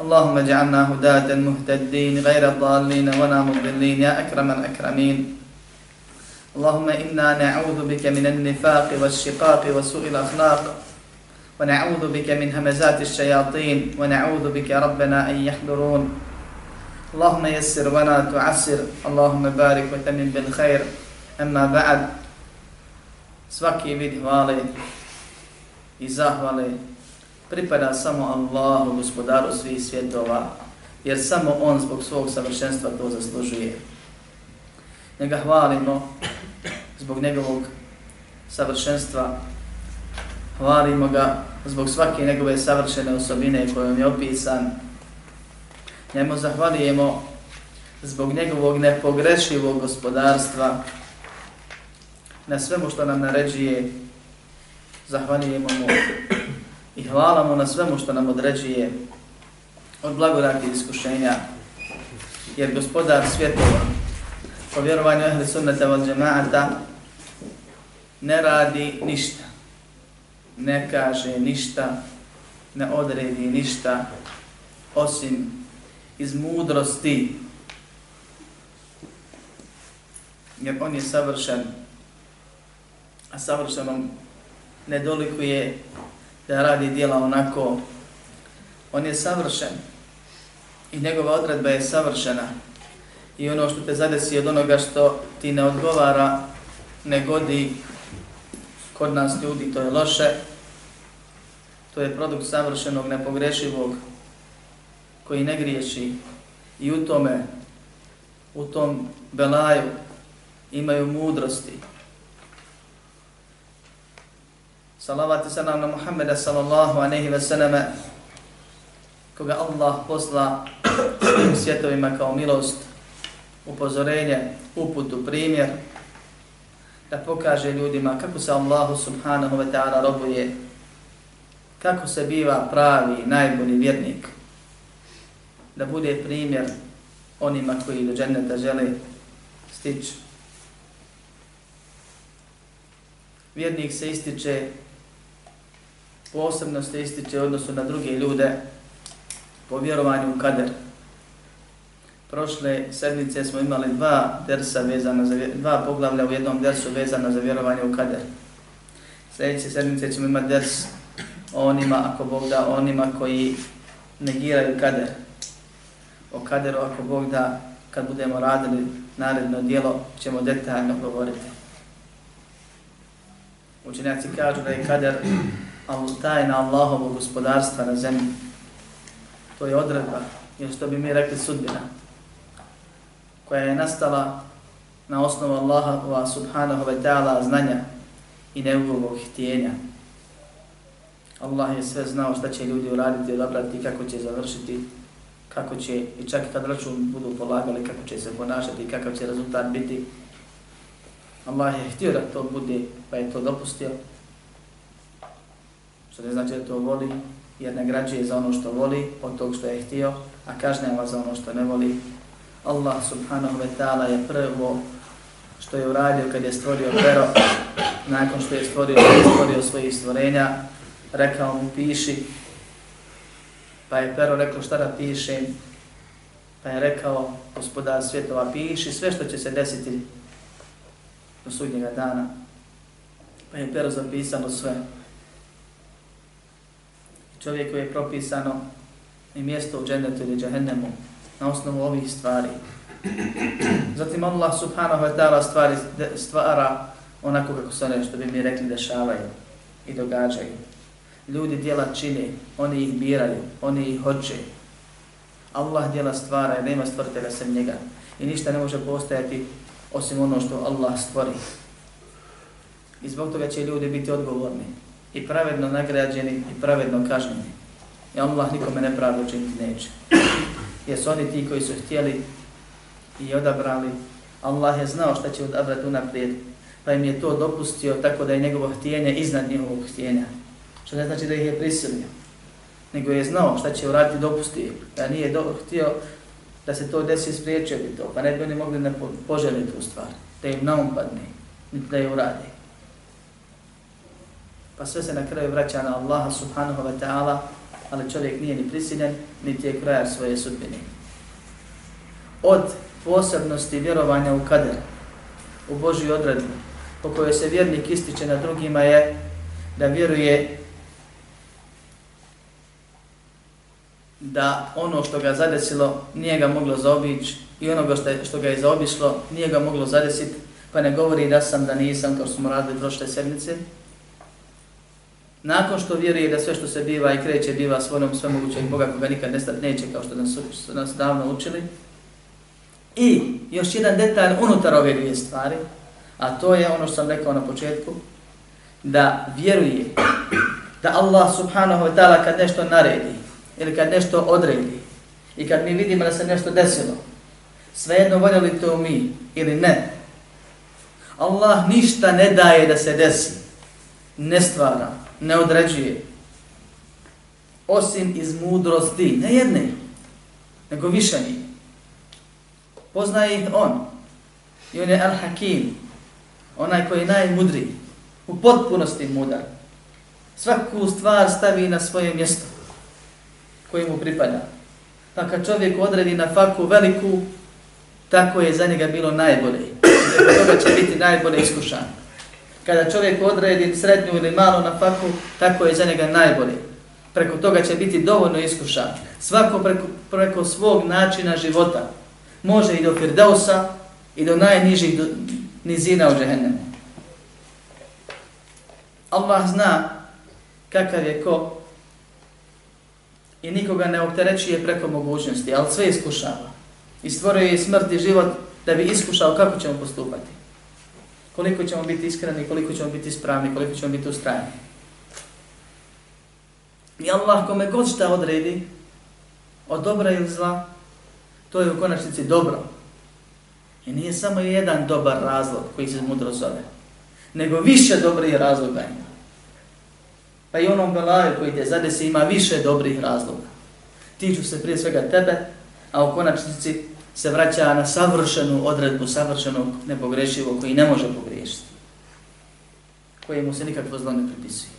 اللهم اجعلنا هداة مهتدين غير الضالين ولا مضلين يا أكرم الأكرمين. اللهم إنا نعوذ بك من النفاق والشقاق وسوء الأخلاق ونعوذ بك من همزات الشياطين ونعوذ بك ربنا أن يحضرون. اللهم يسر ولا تعسر اللهم بارك وتمن بالخير. أما بعد svaki vid hvale i zahvale pripada samo Allahu, gospodaru svih svjetova, jer samo On zbog svog savršenstva to zaslužuje. Njega hvalimo zbog njegovog savršenstva, hvalimo ga zbog svake njegove savršene osobine kojom je opisan. Njemu zahvalijemo zbog njegovog nepogrešivog gospodarstva, na svemu što nam naređuje, zahvalijemo mu i hvala mu na svemu što nam određuje od blagodati iskušenja, jer gospodar svjetova, po vjerovanju ehli sunnata od džemaata, ne radi ništa, ne kaže ništa, ne odredi ništa, osim iz mudrosti, jer on je savršen, a savršenom ne dolikuje da radi dijela onako. On je savršen i njegova odredba je savršena. I ono što te zadesi od onoga što ti ne odgovara, ne godi kod nas ljudi, to je loše. To je produkt savršenog, nepogrešivog, koji ne griješi. I u tome, u tom belaju imaju mudrosti, Salavat i salam na Muhammeda sallallahu aleyhi ve selleme koga Allah posla svim svjetovima kao milost, upozorenje, uputu, primjer da pokaže ljudima kako se Allahu subhanahu wa ta'ala robuje, kako se biva pravi, najbolji vjernik, da bude primjer onima koji do dženneta žele stići. Vjernik se ističe posebno se ističe odnosu na druge ljude po vjerovanju u kader. Prošle sedmice smo imali dva dersa vezana za dva poglavlja u jednom dersu vezana za vjerovanje u kader. Sljedeće sedmice ćemo imati ders o onima, ako Bog da, onima koji negiraju kader. O kaderu, ako Bog da, kad budemo radili naredno dijelo, ćemo detaljno govoriti. Učenjaci kažu da je kader tajna Allahovog gospodarstva na zemlji. To je odredba, ili što bi mi rekli sudbina, koja je nastala na osnovu Allahova subhanahu wa ta'ala znanja i njegovog htjenja. Allah je sve znao šta će ljudi uraditi, odabrati, kako će završiti, kako će, i čak kad račun budu polagali, kako će se ponašati, kakav će rezultat biti. Allah je htio da to bude, pa je to dopustio. Što ne znači da to voli, jer nagrađuje za ono što voli od tog što je htio, a kažnjava za ono što ne voli. Allah subhanahu wa ta'ala je prvo što je uradio kad je stvorio pero, nakon što je stvorio, je stvorio svojih stvorenja, rekao mu piši, pa je pero rekao šta da pišem, pa je rekao gospodar svjetova piši sve što će se desiti do sudnjega dana. Pa je pero zapisano sve čovjeku je propisano i mjesto u džennetu ili džahennemu na osnovu ovih stvari. Zatim Allah subhanahu wa ta'ala stvari, stvara onako kako se one što bi mi rekli dešavaju i događaju. Ljudi djela čine, oni ih biraju, oni ih hoće. Allah djela stvara jer nema stvrtega sem njega. I ništa ne može postajati osim ono što Allah stvori. I zbog toga će ljudi biti odgovorni i pravedno nagrađeni i pravedno kažnjeni. I Allah nikome nepravdu učiniti neće. Jer su oni ti koji su htjeli i odabrali. Allah je znao šta će odabrati unaprijed, pa im je to dopustio tako da je njegovo htjenje iznad njegovog htjenja. Što ne znači da ih je prisilio, nego je znao šta će uraditi dopusti, da nije do, htio da se to desi spriječio bi to, pa ne bi oni mogli ne poželiti tu stvar, da im naumpadne, niti da je uradi. Pa sve se na kraju vraća na Allaha subhanahu wa ta'ala, ali čovjek nije ni prisiljen, niti je krajar svoje sudbine. Od posebnosti vjerovanja u kader, u Božju odredbu, po kojoj se vjernik ističe na drugima je da vjeruje da ono što ga zadesilo nije ga moglo zaobići i ono što, što ga je zaobišlo nije ga moglo zadesiti, pa ne govori da sam, da nisam, kao što smo radili prošle sedmice. Nakon što vjeruje da sve što se biva i kreće biva svojom svemogućeg Boga koga nikad nestat neće, kao što nas, što nas davno učili. I još jedan detalj unutar ove dvije stvari, a to je ono što sam rekao na početku, da vjeruje da Allah subhanahu wa ta'ala kad nešto naredi, ili kad nešto odredi i kad mi vidimo da se nešto desilo, svejedno voljeli to mi ili ne, Allah ništa ne daje da se desi, ne stvara, ne određuje, osim iz mudrosti, ne jedne, nego više njih. Poznaje ih on i on je Al-Hakim, onaj koji je najmudriji, u potpunosti mudar. Svaku stvar stavi na svoje mjesto koji mu pripada. Pa kad čovjek odredi na faku veliku, tako je za njega bilo najbolje. Zbog toga će biti najbolje iskušan. Kada čovjek odredi srednju ili malu na faku, tako je za njega najbolje. Preko toga će biti dovoljno iskušan. Svako preko, preko svog načina života može i do Firdausa i do najnižih do, nizina u džehennemu. Allah zna kakav je ko i nikoga ne opterećuje preko mogućnosti, ali sve iskušava. I stvorio je smrt i život da bi iskušao kako ćemo postupati. Koliko ćemo biti iskreni, koliko ćemo biti spravni, koliko ćemo biti ustrajni. I Allah kome god šta odredi, od dobra ili zla, to je u konačnici dobro. I nije samo jedan dobar razlog koji se mudro zove, nego više dobrih razloga ima. Pa i onom belaju koji te zadesi ima više dobrih razloga. Tiču se prije svega tebe, a u konačnici se vraća na savršenu odredbu, savršenog nepogrešivog koji ne može pogriješiti. Kojemu se nikakvo zlo ne pripisuje.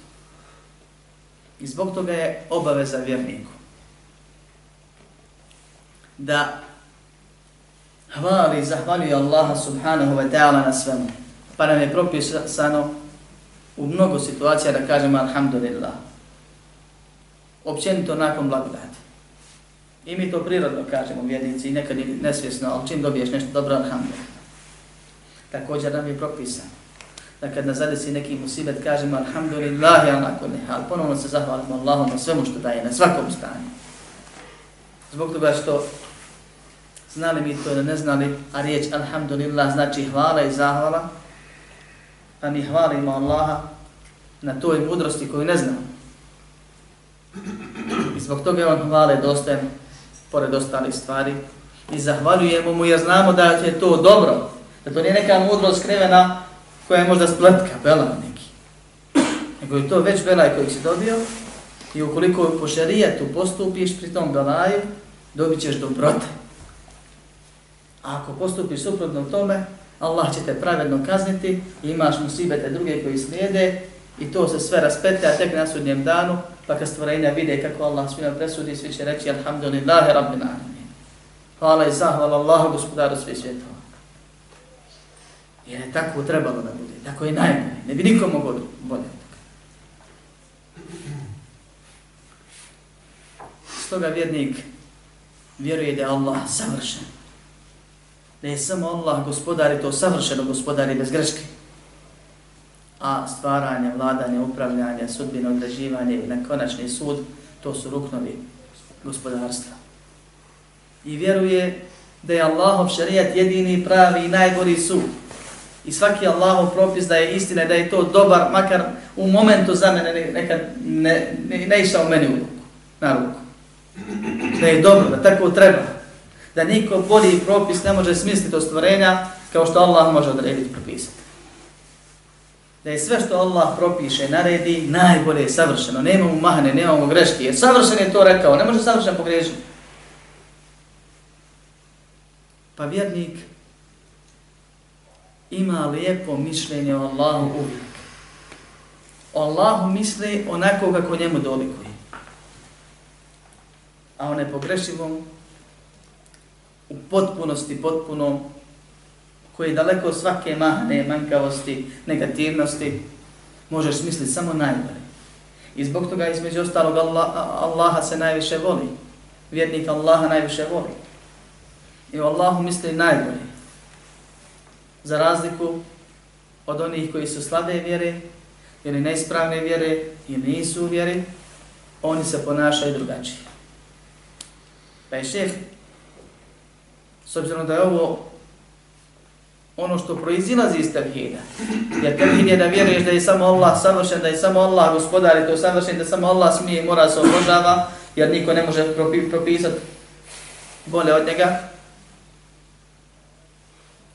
I zbog toga je obaveza vjerniku da hvali i zahvaljuje Allaha subhanahu wa ta'ala na svemu. Pa nam je propisano u mnogo situacija da kažemo alhamdulillah. Općenito nakon blagodati. I mi to prirodno kažemo vjernici i nekad nesvjesno, ali čim dobiješ nešto dobro, alhamdulillah. Također nam je propisano da kad nas zadesi neki musibet kažemo alhamdulillah, ala kulli hal, ponovno se zahvalimo Allahom na svemu što daje, na svakom stanju. Zbog toga što znali mi to ili ne znali, a riječ alhamdulillah znači hvala i zahvala, pa mi hvalimo Allaha na toj mudrosti koju ne znamo. I zbog toga je on hvale dostajem pored ostalih stvari i zahvaljujemo mu jer znamo da je to dobro, da to nije neka mudrost skrivena koja je možda spletka, bela neki. Nego je to već belaj koji si dobio i ukoliko po šarijetu postupiš pri tom belaju, dobit ćeš dobrote. A ako postupiš suprotno tome, Allah će te pravedno kazniti i imaš musibete druge koji slijede i to se sve raspetlja tek na sudnjem danu, pa kad stvorenja vide kako Allah smije presudi, svi će reći Alhamdulillahi Rabbil Alamin. Hvala i zahvala Allahu gospodaru svih svjetova. Jer je tako trebalo da bude, tako je najbolje, ne bi nikom mogo bolje. Stoga vjernik vjeruje da je Allah savršen Da je samo Allah gospodar i to savršeno gospodar i bez greške. A stvaranje, vladanje, upravljanje, sudbino određivanje i na konačni sud, to su ruknovi gospodarstva. I vjeruje da je Allahov šarijat jedini pravi i najgori sud. I svaki Allahov propis da je istina da je to dobar, makar u momentu za mene nekad ne, ne, ne išao meni u ruku, na ruku. Da je dobro, da tako treba. Da niko bolji propis ne može smisliti od stvorenja kao što Allah može odrediti propisati. Da je sve što Allah propiše, naredi, najbolje je savršeno. Nema mu mahne, nema mu greške. Jer savršen je to rekao, ne može savršeno pogriješiti. Pa vjernik ima lijepo mišljenje o Allahu uvijek. O Allahu misli onako kako njemu dolikuje. A o nepogrešivom u potpunosti, potpuno, koji je daleko od svake mahne, manjkavosti, negativnosti, možeš misliti samo najbolje. I zbog toga između ostalog Allah, Allaha se najviše voli. Vjernik Allaha najviše voli. I o Allahu misli najbolje za razliku od onih koji su slabe vjere ili neispravne vjere i nisu vjere, oni se ponašaju drugačije. Pa je šef, s obzirom da je ovo ono što proizilazi iz tevhida, jer tevhid je da vjeruješ da je samo Allah savršen, da je samo Allah gospodar i to savršen, da samo Allah smije i mora se obožava, jer niko ne može propisati bolje od njega,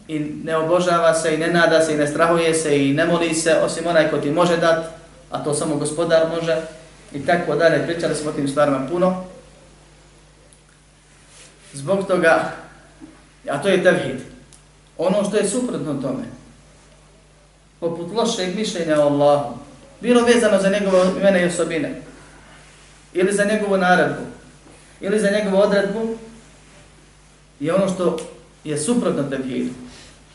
i ne obožava se i ne nada se i ne strahuje se i ne moli se osim onaj ko ti može dat, a to samo gospodar može i tako dalje. Pričali smo o tim stvarima puno. Zbog toga, a to je tevhid, ono što je suprotno tome, poput lošeg mišljenja o Allahu, bilo vezano za njegovo imene i osobine, ili za njegovu naredbu, ili za njegovu odredbu, je ono što je suprotno tevhidu.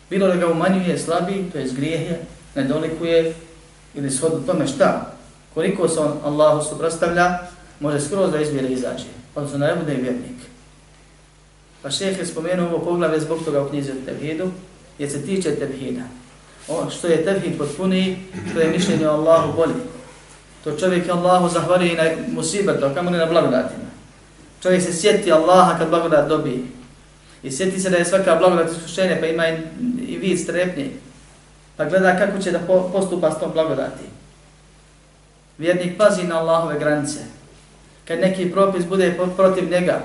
Bilo da ga umanjuje, slabi, to je zgrijehe, nedolikuje, ili shodno tome šta, koliko se on Allahu suprostavlja, može skroz pa da izbjere izađe, odnosno da ne bude vjernik. Pa šeheh je spomenuo ovo poglave zbog toga u knjizi o tevhidu, jer se tiče tevhida. O, što je tevhid potpuniji, to je mišljenje o Allahu bolji. To čovjek Allahu zahvali na musibetu, kamo ne na blagodatima. Čovjek se sjeti Allaha kad blagodat dobije. I sjeti se da je svaka blagodat iskušenja, pa ima i, i vid strepnje. Pa gleda kako će da postupa s tom blagodati. Vjernik pazi na Allahove granice. Kad neki propis bude protiv njega,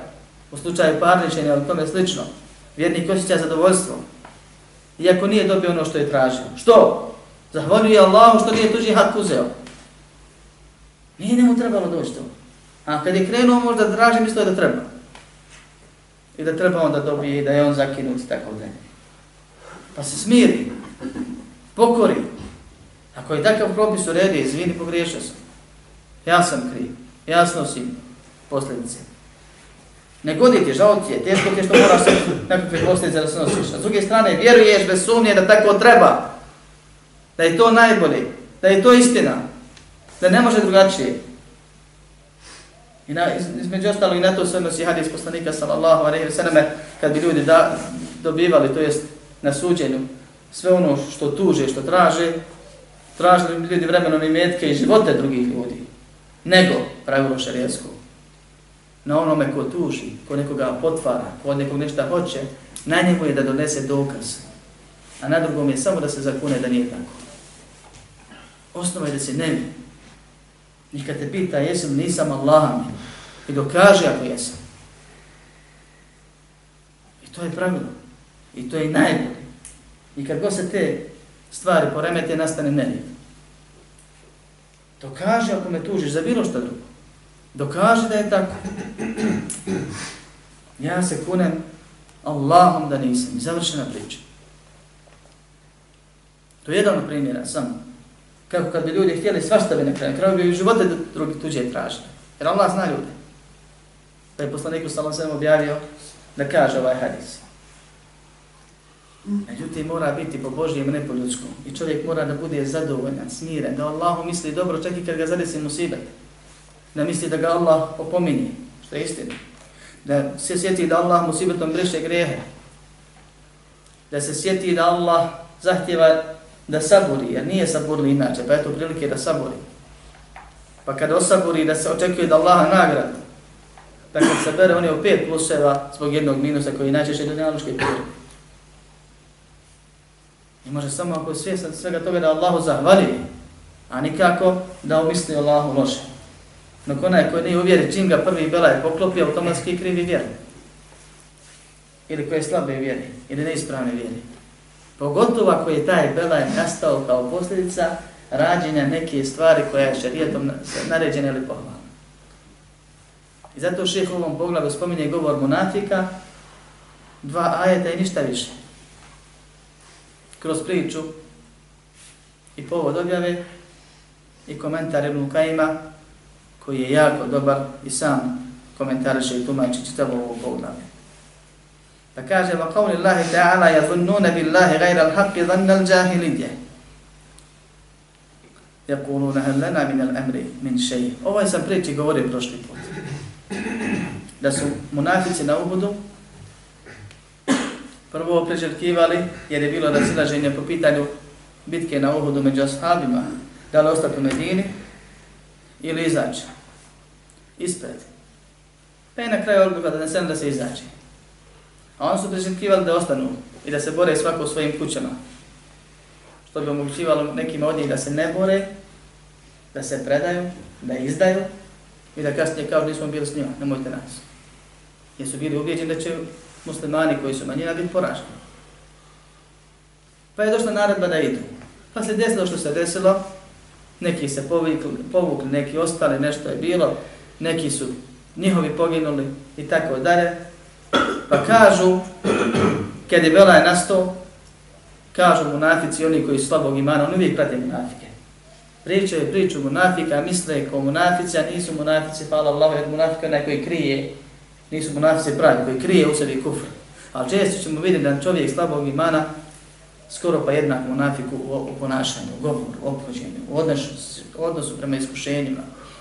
u slučaju parničenja ili tome slično, vjernik osjeća zadovoljstvo. Iako nije dobio ono što je tražio. Što? Zahvaljuje Allahu što nije tuđi hak uzeo. Nije njemu trebalo doći to. A kad je krenuo možda da traži, mislio da treba i da treba on da dobije i da je on zakinut i tako dalje. Pa se smiri, pokori. Ako je takav propis u redu, izvini, pogriješio sam. Ja sam kriv, ja snosim posljedice. Ne godi ti, žao ti je, teško ti je što moraš se nekakve posljedice da snosiš. A s druge strane, vjeruješ bez sumnje da tako treba, da je to najbolje, da je to istina, da ne može drugačije. I na, između ostalo i na to se odnosi hadis poslanika sallallahu alaihi wa sallam kad bi ljudi da, dobivali, to jest na suđenju, sve ono što tuže, što traže, tražili bi ljudi vremenom i metke i živote drugih ljudi, nego pravilo šarijetsko. Na onome ko tuži, ko nekoga potvara, ko od nekog nešto hoće, na njemu je da donese dokaz. A na drugom je samo da se zakune da nije tako. Osnova je da se ne mi. I kad te pita jesam, nisam Allah I dokaže ako jesam. I to je pravilo. I to je najbolje. I kad god se te stvari poremete, nastane nerijed. Dokaže ako me tužiš za bilo što drugo. Dokaže da je tako. Ja se kunem Allahom da nisam. I završena priča. To je jedan primjera, samo kako kad bi ljudi htjeli svašta bi na kraju, kraju bi živote drugi tuđe tražili. Jer Allah zna ljude. Pa je poslaniku sallam sve objavio da kaže ovaj hadis. Međutim, mora biti po Božijem, ne po ljudskom. I čovjek mora da bude zadovoljan, smiren, da Allahu misli dobro čak i kad ga zadesi musibet. Da misli da ga Allah opominje, što je istina. Da se sjeti da Allah musibetom briše grehe. da se sjeti da Allah zahtjeva da saburi, jer nije saburli inače, pa je to prilike da saburi. Pa kada osaburi da se očekuje da Allah nagrada, da kad se bere on je u pet pluseva zbog jednog minusa koji najčešće je dunjaluške prirode. I može samo ako je svjesan svega toga da Allahu zahvali, a nikako da umisli Allahu loše. Dok onaj koji nije uvjeri čim ga prvi bela je automatski krivi vjeru. Ili koji je slabe vjeri, ili neispravne vjeri. Pogotovo ako je taj bela nastao kao posljedica rađenja neke stvari koja je šarijetom naređena ili pohvalna. I zato šeh u ovom poglavu spominje govor munafika, dva ajeta i ništa više kroz priču i povod objave i komentar Ibn Kajima koji je jako dobar i sam komentariše i tumači čitavu ovu poglavlje. Pa kaže, va qavli Allahi ta'ala yazunnuna billahi gajra al-haqqi dhanna al-đahilidje. Jakuluna hal lana min al-amri min šeji. Ovo je sam priči govorio prošli put. Da su munafici na ubudu prvo preželjkivali jer je bilo razilaženje po pitanju bitke na Uhudu među ashabima, da li ostati u Medini ili izaći ispred. Pa je na kraju odluka da nesem da se izađe. A oni su preželjkivali da ostanu i da se bore svako u svojim kućama. Što bi omogućivalo nekima od njih da se ne bore, da se predaju, da izdaju i da kasnije kao nismo bili s njima, nemojte nas. Jer su bili ubijeđeni da će muslimani koji su manjina biti poraženi. Pa je došla naredba da idu. Pa se desilo što se desilo, neki se povukli, povukli, neki ostali, nešto je bilo, neki su njihovi poginuli i tako dalje. Pa kažu, kad je Bela je nastao, kažu munafici, oni koji su slabog imana, oni uvijek prate munafike. Pričaju priču munafika, misle ko munafici, a nisu munafici, hvala Allah, jer munafika onaj koji krije nisu munafici pravi, koji krije u sebi kufr. Ali često ćemo vidjeti da čovjek slabog imana skoro pa jednak munafiku u, u ponašanju, u govoru, u obhođenju, u odnosu, odnosu prema iskušenjima,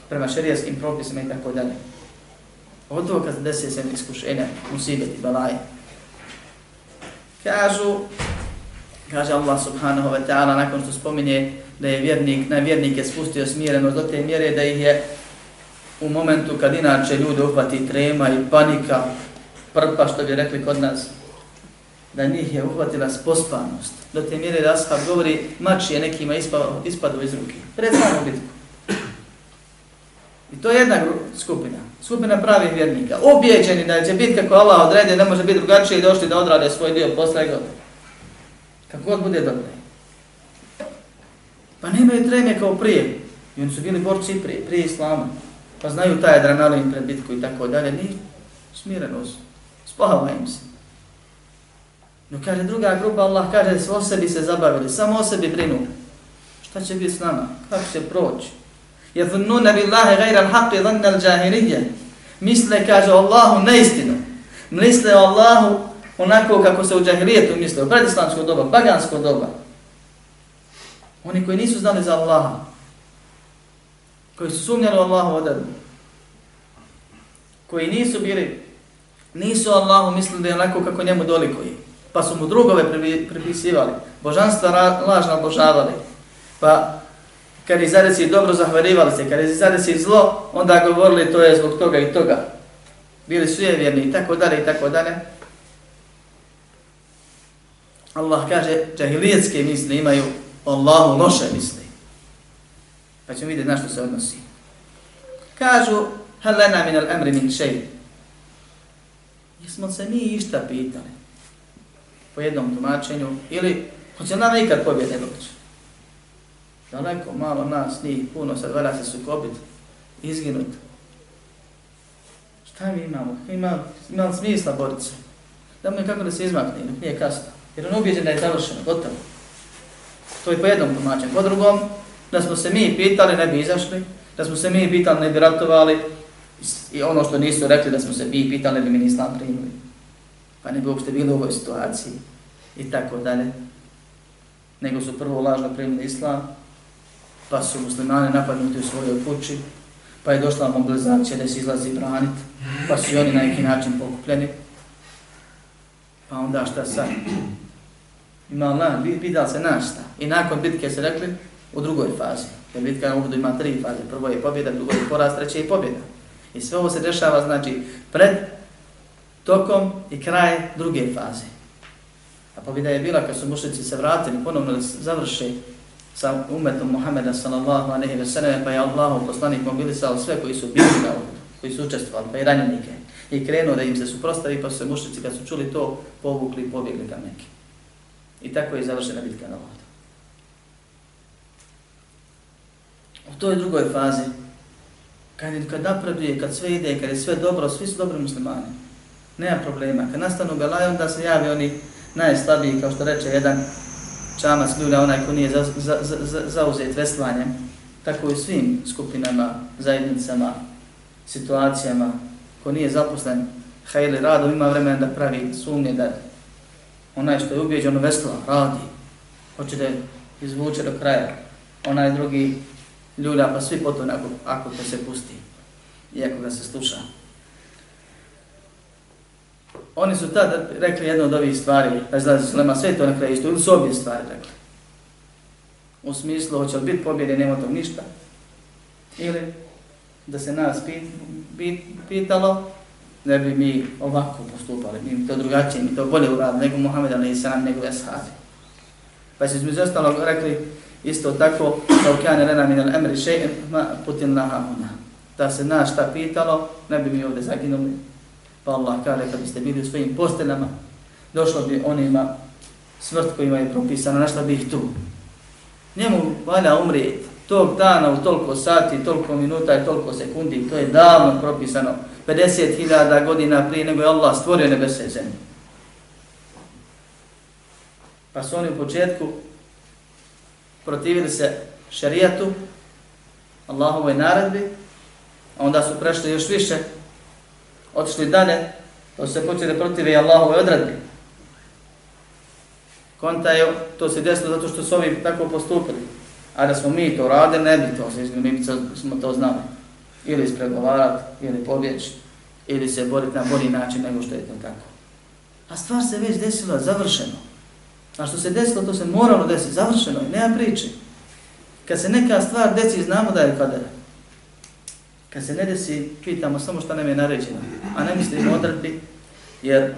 prema šerijaskim propisima i tako dalje. Od toga kad desi se iskušenja, e musibeti, balaje. Kažu, kaže Allah subhanahu wa ta'ala, nakon što spominje da je vjernik, na vjernike spustio smirenost do te mjere da ih je u momentu kad inače ljude uhvati trema i panika, prpa što bi rekli kod nas, da njih je uhvatila spospanost. Do te mjere da Ashab govori, mač je nekima ispado, ispadu iz ruke. Pred samom bitku. I to je jedna skupina. Skupina pravih vjernika. Objeđeni da će biti kako Allah odredi, ne može biti drugačije i došli da odrade svoj dio posla i gotovo. Kako god bude dobro. Pa nemaju treme kao prije. I oni su bili borci prije, prije islama pa znaju taj adrenalin pred bitku i tako dalje, ni smireno su, spahava im se. No kaže druga grupa, Allah kaže o sebi se zabavili, samo o sebi brinu. Šta će biti s nama? Kako će proći? Yadhunnuna billahi ghayra al-haqqi dhanna al-jahiliyya. Misle kaže Allahu neistinu. Misle Allahu onako kako se u džahilijetu misle, u predislamsko doba, pagansko doba. Oni koji nisu znali za Allaha, koji su sumnjali u Allahu odredbu, koji nisu bili, nisu Allahu mislili da je onako kako njemu dolikuje, pa su mu drugove pripisivali, božanstva lažno obožavali, pa kad ih zadesi dobro zahvarivali se, kad ih zadesi zlo, onda govorili to je zbog toga i toga. Bili su vjerni i tako dalje i tako dalje. Allah kaže, džahilijetske misli imaju Allahu loše misli. Pa ćemo vidjeti na što se odnosi. Kažu, hal lana min al amri min šeji. Jesmo se mi išta pitali po jednom tumačenju ili hoće nam ikad pobjede doći. Daleko, malo nas, njih, puno, sad vada se sukobit, izginut. Šta mi imamo? Ima, ima smisla boriti se? Da mu je kako da se izmakne, nije kasno. Jer on ubijeđen da je završeno, gotovo. To je po jednom tumačenju. Po drugom, da smo se mi pitali ne bi izašli, da smo se mi pitali ne bi ratovali i ono što nisu rekli da smo se mi pitali ne bi mi nislam primili. Pa ne bi uopšte bili u ovoj situaciji i tako dalje. Nego su prvo lažno primili islam, pa su muslimani napadnuti u svojoj kući, pa je došla mobilizacija da se izlazi braniti, pa su i oni na neki način pokupljeni. Pa onda šta sad? Ima Allah, pitali se našta. I nakon bitke se rekli u drugoj fazi. Jer bitka na Uhudu ima tri faze. Prvo je pobjeda, drugo je poraz, treće je pobjeda. I sve ovo se dešava, znači, pred, tokom i kraj druge faze. A pobjeda je bila kad su mušnici se vratili, ponovno da završe sa umetom Muhammeda sallallahu alejhi ve sellem pa je Allahu poslanik mobilisao sve koji su bili na koji su učestvovali, pa i ranjenike. I krenuo da im se suprostavi, pa su se mušnici kad su čuli to, povukli i pobjegli ka Mekke. I tako je završena bitka na Uhudu. U toj drugoj fazi, kad, kad napreduje, kad sve ide, kad je sve dobro, svi su dobri muslimani. Nema problema. Kad nastanu belaj, onda se jave oni najslabiji, kao što reče jedan čamac ljulja, onaj ko nije za, za, za, zauzet vestvanjem, tako i svim skupinama, zajednicama, situacijama, ko nije zaposlen, hajli radom, ima vremena da pravi sumnje, da onaj što je ubijeđen ono vesla, radi, hoće da izvuče do kraja, onaj drugi ljulja, pa svi potom ako, ako to se pusti, ako ga se sluša. Oni su tad rekli jedno od ovih stvari, pa izlazi su lema, sve to na kraju isto, ili su obje stvari rekli. U smislu, hoće li biti pobjede, nema tog ništa. Ili da se nas pit, pit, pitalo, ne bi mi ovako postupali, mi to drugačije, mi to bolje uradili nego Muhammed Ali Isra, nego Eshabi. Pa se između ostalog rekli isto tako, da u kjane rena min al emri še'in, ma putin laha una. Da se nas šta pitalo, ne bi mi ovdje zaginuli, Pa Allah kaže, kad biste bili u svojim posteljama, došlo bi onima smrt kojima je propisano, našla bi ih tu. Njemu valja umrijeti tog dana u toliko sati, toliko minuta i toliko sekundi, to je davno propisano, 50.000 godina prije nego je Allah stvorio nebese i zemlje. Pa su oni u početku protivili se šarijatu, Allahovoj naredbi, a onda su prešli još više otišli dalje, pa to se počeli protive i Allahove odredbe. Konta je, to se desilo zato što su ovi tako postupili. A da smo mi to radili, ne bi to se mi bi smo to znali. Ili ispregovarati, ili pobjeći, ili se boriti na bolji način nego što je to tako. A stvar se već desila, završeno. A što se desilo, to se moralo desiti, završeno je, nema priče. Kad se neka stvar desi, znamo da je kada. Kad se ne desi, pitamo samo šta nam je naređeno, a ne mislimo odredbi, jer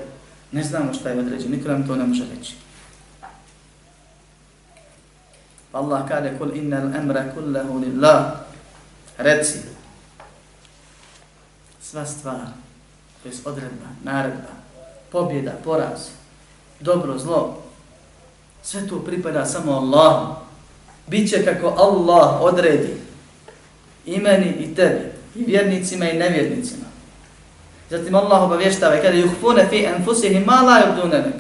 ne znamo šta je određeno, niko nam to ne može reći. Allah kaže, kul innal emra kullahu lillah, reci, sva stvar, to je odredba, naredba, pobjeda, poraz, dobro, zlo, sve to pripada samo Allahu. Biće kako Allah odredi i meni i tebi i vjernicima i nevjernicima. Zatim Allah obavještava i kada juhfune fi enfusihim ma la yubdune nek.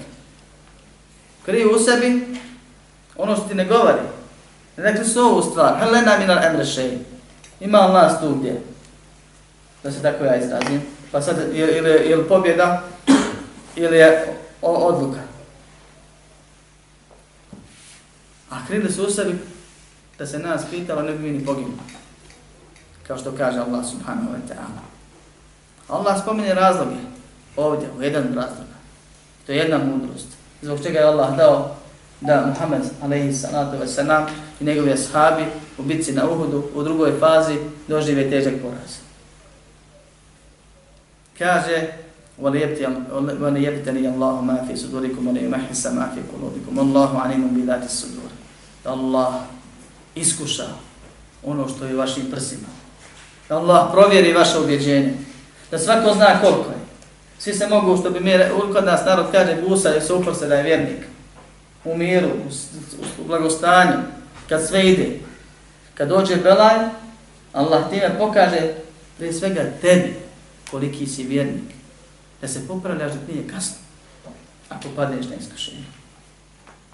Kriju u sebi ono što ti ne govori. Rekli su ovu stvar, helena min al emre šeji. Ima Allah tu gdje. Da se tako ja izrazim. Pa sad ili, ili, ili pobjeda ili je odluka. A krili su u sebi da se nas pitalo ne bi mi ni poginuli kao što kaže Allah subhanahu wa ta'ala. Allah spominje razloge ovdje, u jedan razlog. To je jedna mudrost. Zbog čega je Allah dao da Muhammed alaihi salatu wa salam i njegovi ashabi u bitci na Uhudu u drugoj fazi dožive težak poraz. Kaže وَلِيَبْتَنِيَ اللَّهُ مَا فِي صُدُورِكُمْ وَلِيَمَحِسَ مَا فِي قُلُوبِكُمْ اللَّهُ عَلِيمٌ بِذَاتِ الصُّدُورِ Allah iskuša ono što je u vašim prsima. Da Allah provjeri vaše ubjeđenje. Da svako zna koliko je. Svi se mogu, što bi mi, kod nas narod kaže, gusa i supor se da je vjernik. U miru, u, u blagostanju, kad sve ide. Kad dođe belaj, Allah time pokaže prije svega tebi koliki si vjernik. Da se popravljaš da nije kasno. Ako padneš na iskušenje.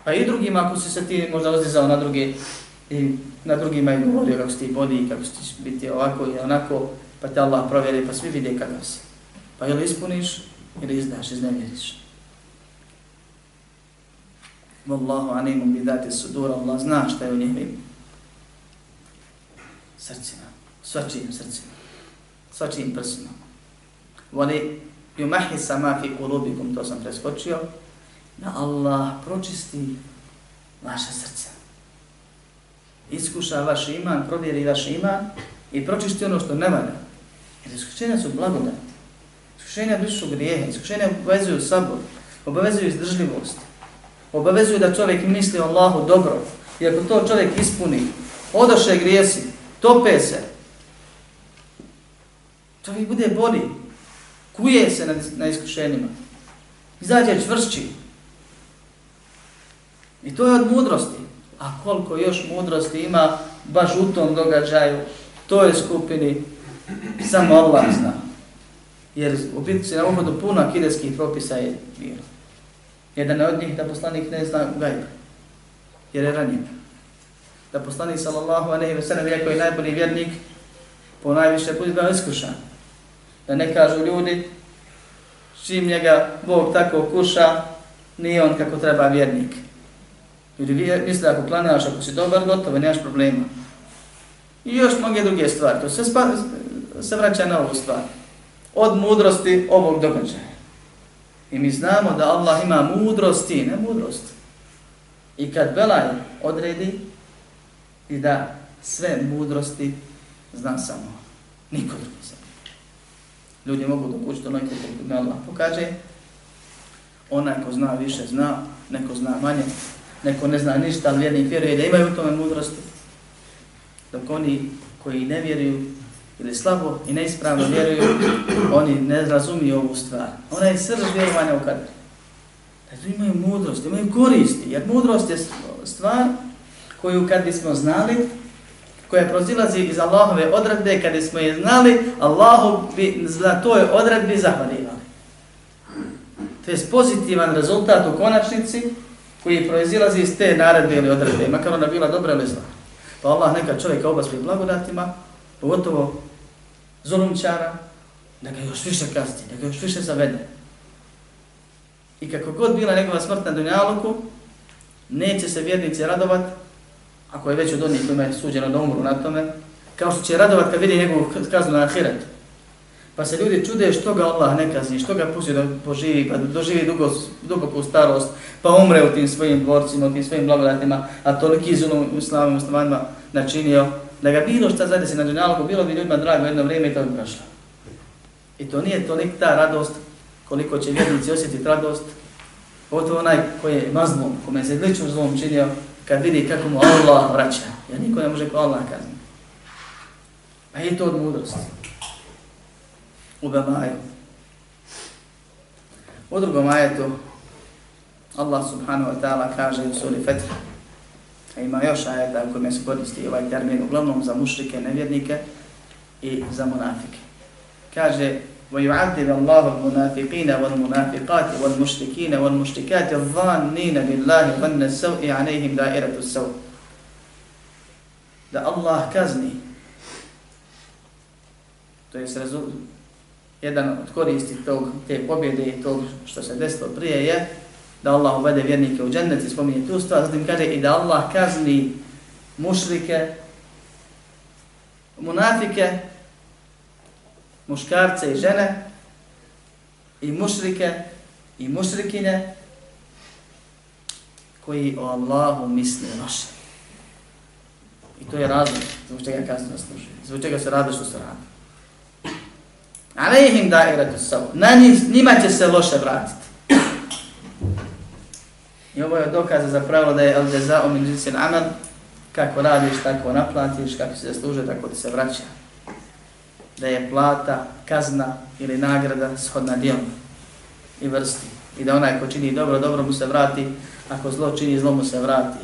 Pa i drugima, ako si se ti možda ozdizao na druge i na drugima je govorio kako si ti bodi, kako si biti ovako i onako, pa te Allah provjeri, pa svi vide kako si. Pa ili ispuniš, ili izdaš, iznemiriš. Wallahu animum bi dati sudur, Allah zna šta je u njihovim srcima, svačijim srcima, svačijim prsima. Voli yumahi sama fi kulubikum, to sam preskočio, da Allah pročisti vaše srce. Iskuša vaš iman, provjeri vaš iman i pročisti ono što ne valja. Jer iskušenja su blagodati. Iskušenja brišu grijehe, iskušenja obavezuju sabor, obavezuju izdržljivost, obavezuju da čovjek misli o Allahu dobro. I ako to čovjek ispuni, odoše grijesi, tope se, čovjek bude bolji, kuje se na, na iskušenjima, izađe čvršći. I to je od mudrosti. A koliko još mudrosti ima baš u tom događaju, to je skupini, samo Allah zna. Jer u biti se na uhodu puno akideskih propisa je bilo. Jedan od njih da poslanik ne zna gajba, jer je ranjen. Da poslanik sallallahu alejhi ve sellem, iako je najbolji vjernik, po najviše put bio iskušan. Da ne kažu ljudi, čim njega Bog tako kuša, nije on kako treba vjernik. Ljudi misle ako klanjaš, ako si dobar, gotovo, nemaš problema. I još mnoge druge stvari. To se, spa, se vraća na ovu stvar. Od mudrosti ovog događaja. I mi znamo da Allah ima mudrosti, ne mudrost. I kad Belaj odredi i da sve mudrosti zna samo. Niko drugi zna. Ljudi mogu dokućiti onaj koliko me Allah pokaže. Onaj ko zna više zna, neko zna manje, neko ne zna ništa, ali vjernik vjeruje da imaju u tome mudrosti. Dok oni koji ne vjeruju ili slabo i neispravno vjeruju, oni ne razumiju ovu stvar. Ona je srž vjerovanja u kader. Da tu imaju mudrost, imaju koristi, jer mudrost je stvar koju kad bismo znali, koja prozilazi iz Allahove odredbe, kada smo je znali, Allahu bi za toj odredbi zahvalivali. To je pozitivan rezultat u konačnici koji proizilazi iz te naredbe ili odredbe, makar ona bila dobra ili zla. Pa Allah neka čovjeka obasli blagodatima, pogotovo zulumčara, da ga još više kasti, da ga još više zavede. I kako god bila njegova smrt na Dunjaluku, neće se vjernici radovat, ako je već od onih kojima je suđeno da umru na tome, kao što će radovat kad vidi njegovu kaznu na ahiretu. Pa se ljudi čude što ga Allah ne kazni, što ga pusti da poživi, pa doživi dugo, duboku starost, pa umre u tim svojim dvorcima, u tim svojim blagodatima, a toliki zulum u slavim muslimanima načinio, da ga bilo šta zade se na dunjalku, bilo bi ljudima drago jedno vrijeme i to bi prošlo. I to nije tolik ta radost koliko će vjernici osjetiti radost, pogotovo onaj koji je mazlom, kome se lično zlom činio, kad vidi kako mu Allah vraća, jer niko ne može ko Allah kazni. Pa je to od mudrosti U Bemaju. U drugom ajetu Allah subhanahu wa ta'ala kaže u suri Fetr, A ima još ajeta u kojima se koristi ovaj termin uglavnom za mušrike, nevjernike i za munafike. Kaže وَيُعَدِّبَ اللَّهُ الْمُنَافِقِينَ وَالْمُنَافِقَاتِ وَالْمُشْتِكِينَ وَالْمُشْتِكَاتِ الظَّانِّينَ بِاللَّهِ ظَنَّ السَّوْءِ عَلَيْهِمْ دَائِرَةُ السَّوْءِ Da Allah kazni to je jedan od koristi tog, te pobjede i tog što se desilo prije je da Allah uvede vjernike u džennet i spominje tu stvar, zatim kaže i da Allah kazni mušrike, munafike, muškarce i žene, i mušrike i mušrikine, koji o Allahu misle loše. I to je razlog zbog čega kasno služi, zbog čega se rade što se rade. Alejhim da'iratu savu. Na njima će se loše vratiti. I ovo je dokaz za pravilo da je al jaza min jinsil amal, kako radiš, tako naplatiš, kako se zasluže, tako ti se vraća. Da je plata, kazna ili nagrada shodna djelom i vrsti. I da onaj ko čini dobro, dobro mu se vrati, ako zlo čini, zlo mu se vrati.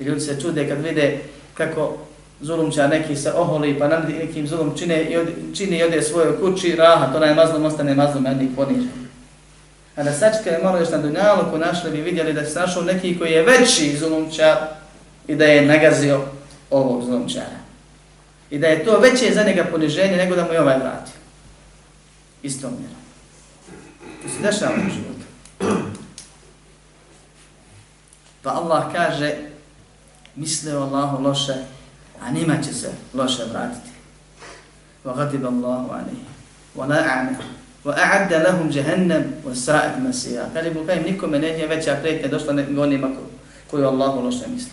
I ljudi se čude kad vide kako zulumčar neki se oholi, pa nam nekim zulum čine i od, čini i ode svojoj kući, raha, to najmazlom ostane mazlom, jednih ponižen. A da sačekaju malo još na Dunjaluku našli bi vidjeli da se našao neki koji je veći zulumčar i da je nagazio ovog zulumčara. I da je to veće za njega poniženje nego da mu je ovaj vratio. Istom mjerom. To se dešava u životu. Pa Allah kaže, misle o Allahu loše, a nima će se loše vratiti. Wa ghadiba Allahu alayhi wa la'ana وَأَعَدَّ لَهُمْ جَهَنَّمْ وَسَاءَتْ مَسِيَا Kaže Ibn Kajim, nikome ne je veća prijetnja došla nego onima koji Allahu loše misli.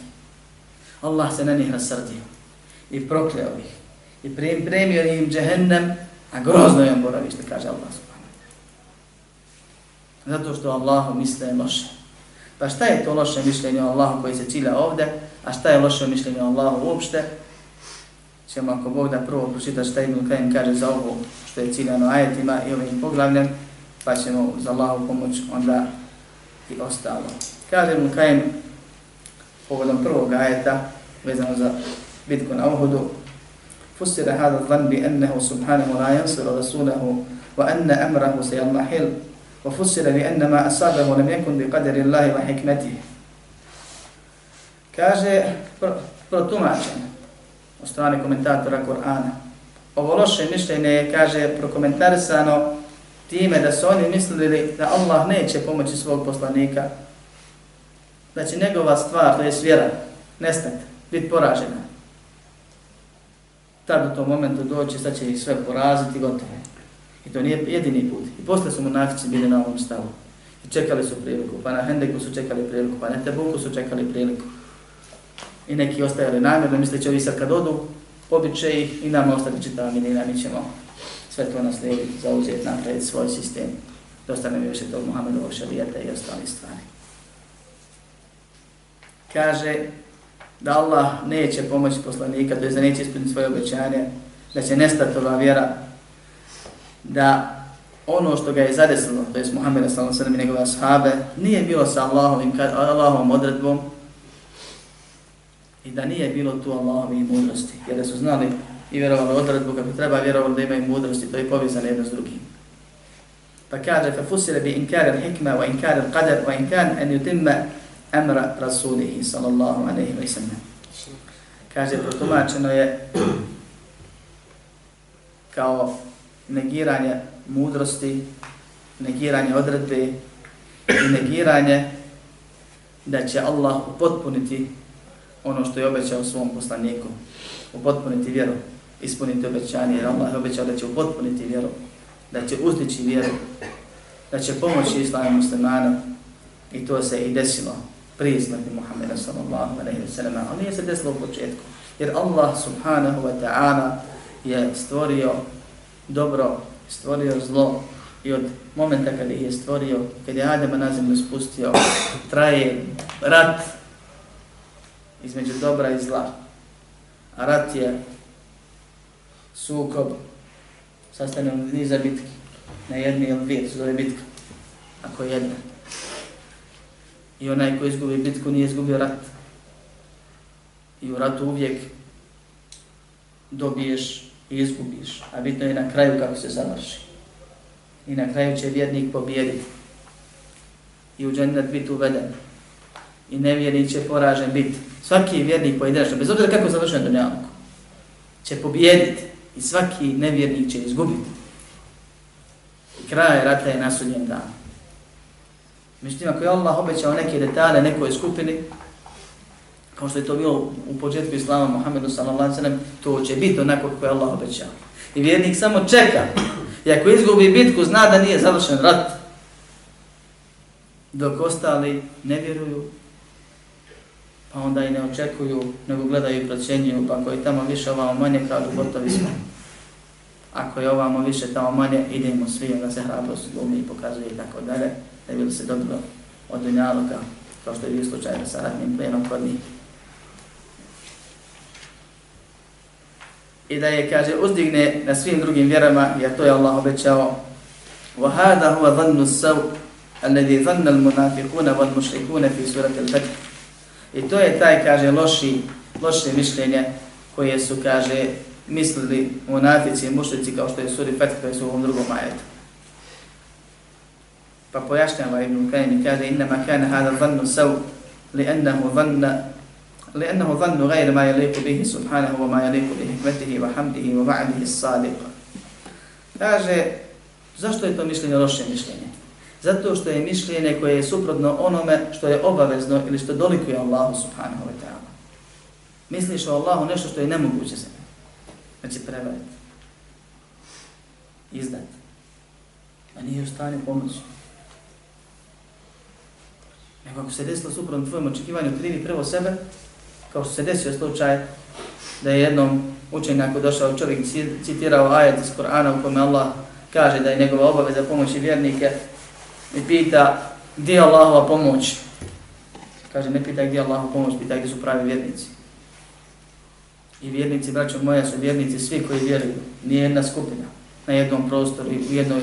Allah se na njih rasrdio i prokleo ih i premio im džehennem, a grozno je boravište, kaže Allah subhanahu. Zato što Allahu misle loše. Pa šta je to loše mišljenje o Allahu koji se cilja ovde, a šta je loše mišljenje o Allahu uopšte? Čemo ako Bog da prvo pročita šta Ibn Kajim kaže za ovo što je ciljano ajetima i ovim poglavljem, pa ćemo za Allahu pomoć onda i ostalo. Kaže Ibn Kajim povodom prvog ajeta vezano za bitku na Uhudu, فسر هذا الظن بأنه سبحانه لا ينصر رسوله وأن أمره سيضمحل وفسر بأن ما أصابه لم يكن بقدر الله وحكمته kaže protumačen od strane komentatora Kur'ana. Ovo loše mišljenje je, kaže, prokomentarisano time da su oni mislili da Allah neće pomoći svog poslanika, da će njegova stvar, to je vjera, nestati, biti poražena tad u tom momentu doći, sad će ih sve poraziti, gotovo. I to nije jedini put. I posle su munafici bili na ovom stavu. I čekali su priliku, pa na Hendeku su čekali priliku, pa na Tebuku su čekali priliku. I neki ostajali namjerno, misleći ovi sad kad odu, pobit će ih i nama ostati čitava minina, mi ćemo sve to naslijediti, zauzeti, napraviti svoj sistem. Dostane mi više tog Muhammedovog šarijeta i ostali stvari. Kaže, da Allah neće pomoći poslanika, to je da neće ispuniti svoje obećanje, da će nestati ova vjera, da ono što ga je zadesilo, to je Muhammed s.a.v. i njegove ashabe, nije bilo sa Allahovim, Allahovom odredbom i da nije bilo tu Allahovi mudrosti, jer da su znali i vjerovali odredbu kako treba vjerovali da imaju mudrosti, to je povezano jedno s drugim. Pa kaže, fa fusire bi inkar al-hikma wa inkar al-qadar wa inkar an yutimma amra rasulihi sallallahu alaihi wa sallam. Kaže, protumačeno je kao negiranje mudrosti, negiranje odredbe i negiranje da će Allah upotpuniti ono što je obećao svom poslaniku, upotpuniti vjeru, ispuniti obećanje, jer Allah je obećao da će upotpuniti vjeru, da će uzdići vjeru, da će pomoći islamu muslimanu i to se i desilo prije smrti Muhammeda sallallahu alaihi wa sallam, ali nije se desilo u početku. Jer Allah subhanahu wa ta'ala je stvorio dobro, stvorio zlo i od momenta kada je stvorio, kada je Adama na zemlju spustio, traje rat između dobra i zla. A rat je sukob sastavljen od niza bitki. Na jedni ili dvije, to zove bitka. Ako jedna. I onaj koji izgubi bitku nije izgubio rat. I u ratu uvijek dobiješ i izgubiš. A bitno je na kraju kako se završi. I na kraju će vjernik pobijediti. I u džennet biti uveden. I nevjernik će poražen biti. Svaki vjernik pojedinačno, bez obzira kako završi na dunjavku, će pobijediti. I svaki nevjernik će izgubiti. I kraj rata je na sudnjem danu. Međutim, ako je Allah obećao neke detalje nekoj skupini, kao što je to bilo u početku Islama Muhammedu sallallahu alaihi to će biti onako kako je Allah obećao. I vjernik samo čeka. I ako izgubi bitku, zna da nije završen rat. Dok ostali ne vjeruju, pa onda i ne očekuju, nego gledaju i procjenjuju, pa ako je tamo više ovamo manje, kažu gotovi smo. Ako je ovamo više tamo manje, idemo svi, onda se hrabrost glumi i pokazuje i tako dalje ne bi se dobro od dunjaluka, kao što je bio slučaj sa ratnim plenom kod njih. I da je, kaže, uzdigne na svim drugim vjerama, jer to je Allah obećao, وَهَذَا هُوَ ظَنُّ السَّوْء الَّذِي ظَنَّ الْمُنَافِقُونَ وَالْمُشْرِكُونَ فِي سُورَةِ الْفَتْحِ I to je taj, kaže, loši, loše mišljenje koje su, kaže, mislili munafici i mušlici kao što je suri Fetih, koje su u ovom drugom majetu. Pa pojašnjava Ibn Qayyim i kaže inma kana hada dhannu saw li'annahu dhanna لأنه ظن غير ma يليق به subhanahu wa ma بحكمته وحمده hikmatihi wa hamdihi wa sadiq. Kaže zašto je to mišljenje loše mišljenje? Zato što je mišljenje koje je suprotno onome što je obavezno ili što dolikuje Allahu subhanahu wa ta'ala. Misliš o Allahu nešto što je nemoguće se. Znači prevariti. Izdati a nije u stanju pomoći. Nego ako se desilo suprotno tvojom očekivanju, krivi prvo sebe, kao što se desio slučaj da je jednom učenjaku došao čovjek citirao ajet iz Korana u kome Allah kaže da je njegova obaveza pomoći vjernike i pita gdje je Allahova pomoć. Kaže, ne pitaj gdje je Allahova pomoć, pitaj gdje su pravi vjernici. I vjernici, braćo moja, su vjernici svi koji vjeruju. Nije jedna skupina na jednom prostoru i u, jednoj,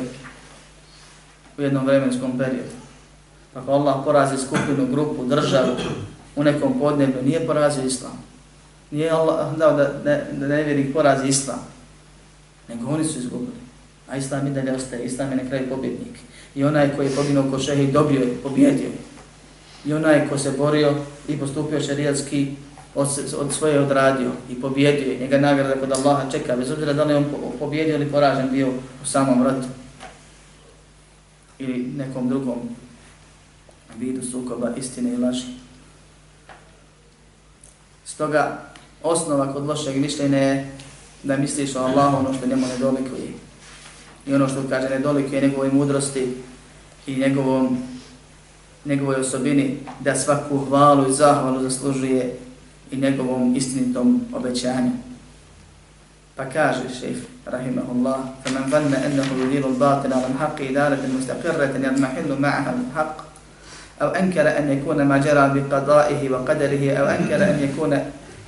u jednom vremenskom periodu. Ako Allah porazi skupinu, grupu, državu u nekom podneblju, nije porazio islam. Nije Allah dao da, da, da nevjernik porazi islam. Nego oni su izgubili. A islam i dalje ostaje. Islam je na kraju pobjednik. I onaj koji je poginuo ko šehe dobio je, pobjedio I onaj ko se borio i postupio šarijatski od, od svoje odradio i pobjedio je. Njega nagrada kod Allaha čeka, bez obzira da li on pobjedio ili poražen bio u samom ratu. Ili nekom drugom vidu sukoba istine i laži. Stoga, osnova kod lošeg mišljenja je da misliš o Allahu ono što njemu nedolikuje. I ono što kaže nedolikuje njegovoj mudrosti i njegovom, njegovoj osobini da svaku hvalu i zahvalu zaslužuje i njegovom istinitom obećanju. Pa kaže šef, rahimahullah, فَمَنْ فَنَّ أَنَّهُ يُدِيلُ الْبَاطِنَ عَلَى الْحَقِّ إِدَارَةٍ مُسْتَقِرَّةٍ يَدْمَحِلُّ مَعَهَا الْحَقِّ أو أنكر أن يكون ما جرى بقضائه وقدره أو أنكر أن يكون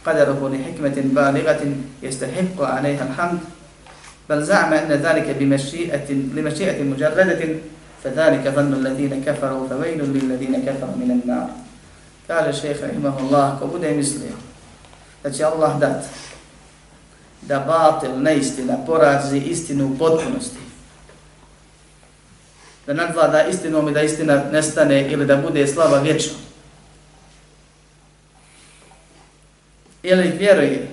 قدره لحكمة بالغة يستحق عليها الحمد. بل زعم أن ذلك بمشيئة لمشيئة مجردة فذلك ظن الذين كفروا فويل للذين كفروا من النار. قال الشيخ رحمه الله كبدا مثله da će Allah dat da batil, neistina, porazi istinu u potpunosti. Da nadvlada istinom i da istina nestane ili da bude slava vječno. ili vjeruje,